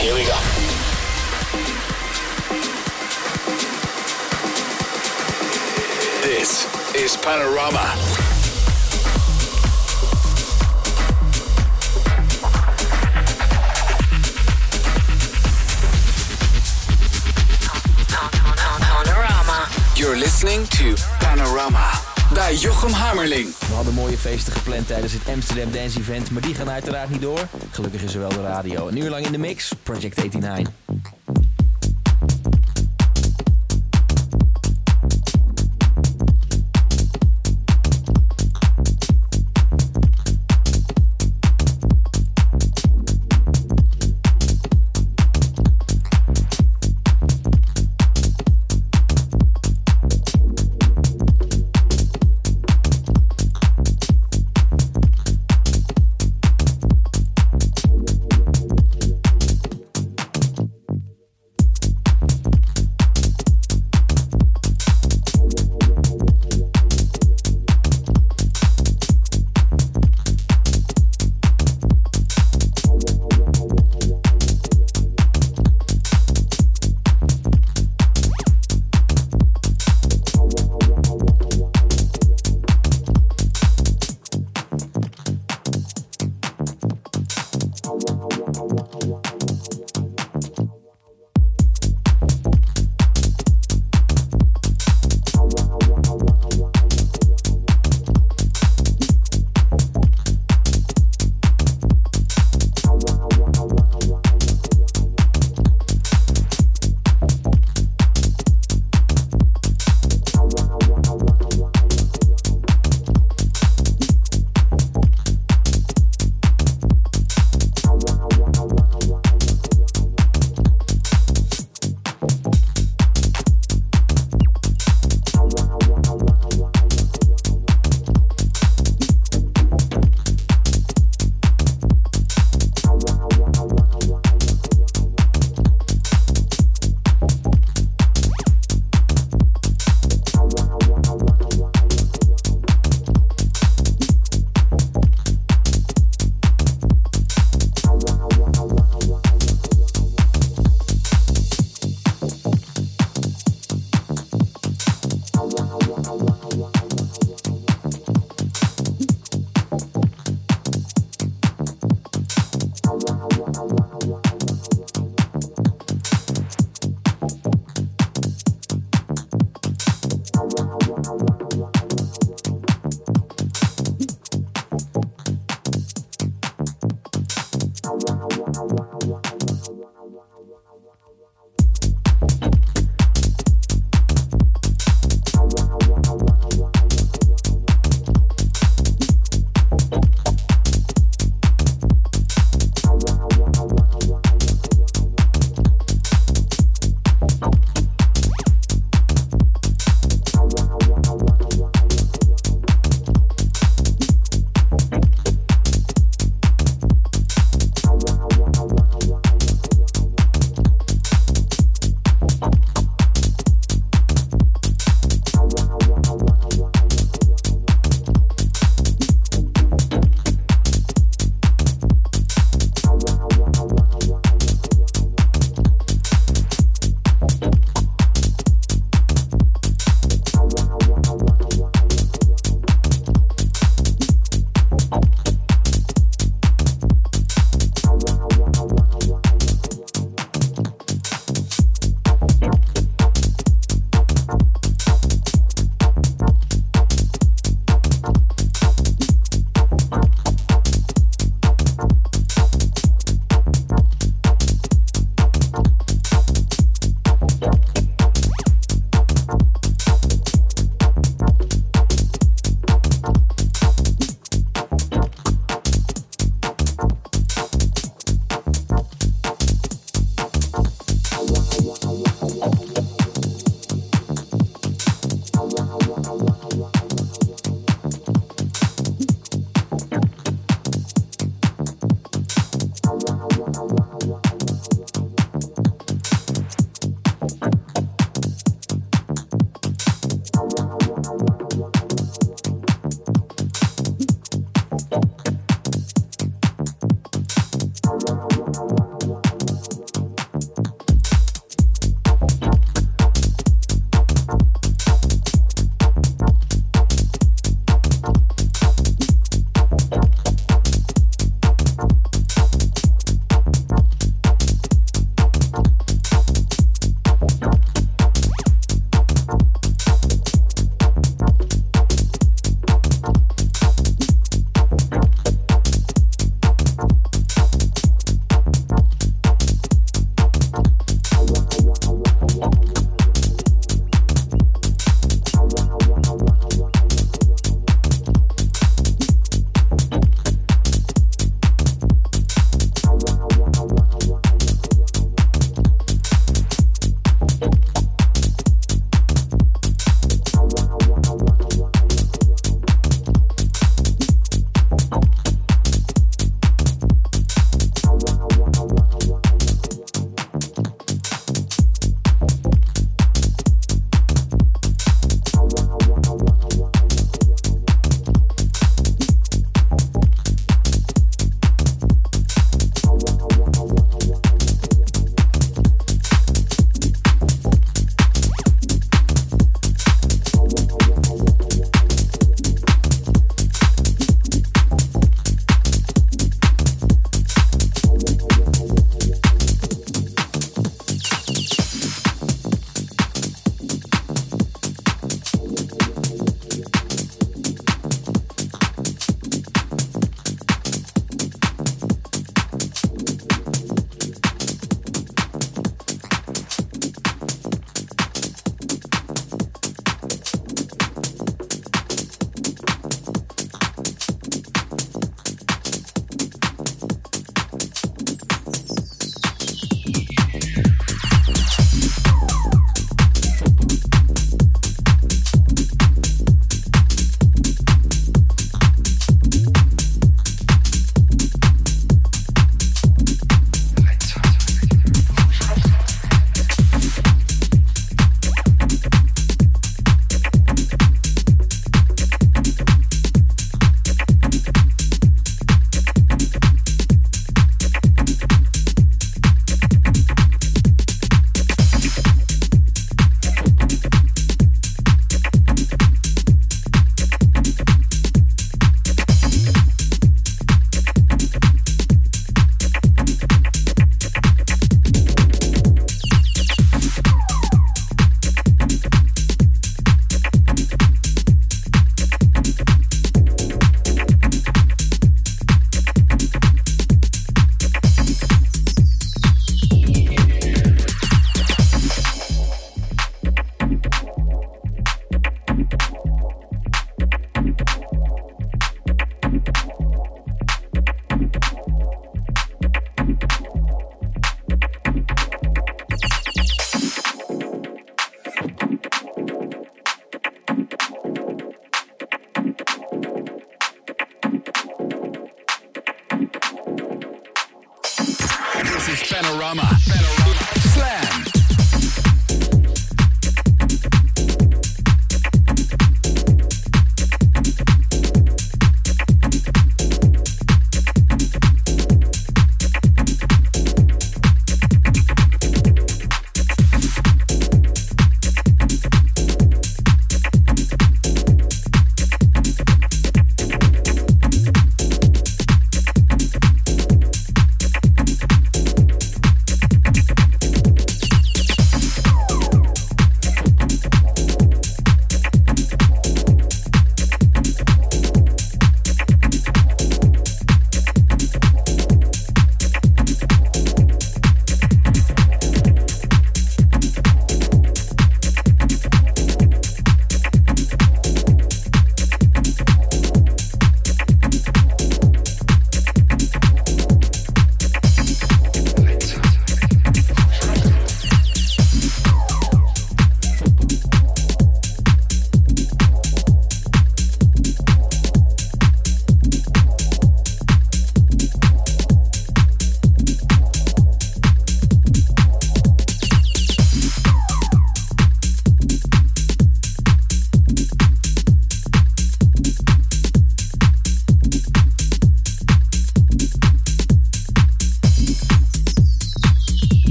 Here we go. This is Panorama. Panorama. You're listening to Panorama bij Jochem Hammerling. We hadden mooie feesten gepland tijdens het Amsterdam Dance Event, maar die gaan uiteraard niet door. Gelukkig is er wel de radio. Een uur lang in de mix, Project 89.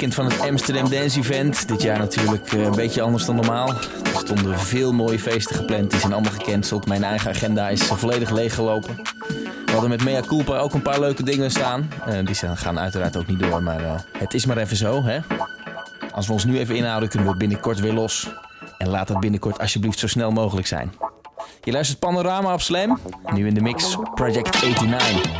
Weekend van het Amsterdam Dance Event. Dit jaar natuurlijk eh, een beetje anders dan normaal. Er stonden veel mooie feesten gepland, die zijn allemaal gecanceld. Mijn eigen agenda is volledig leeggelopen. We hadden met Mea Culpa ook een paar leuke dingen staan. Eh, die gaan uiteraard ook niet door, maar eh, het is maar even zo, hè. Als we ons nu even inhouden, kunnen we binnenkort weer los. En laat dat binnenkort alsjeblieft zo snel mogelijk zijn. Je luistert Panorama op Slam. Nu in de mix Project 89.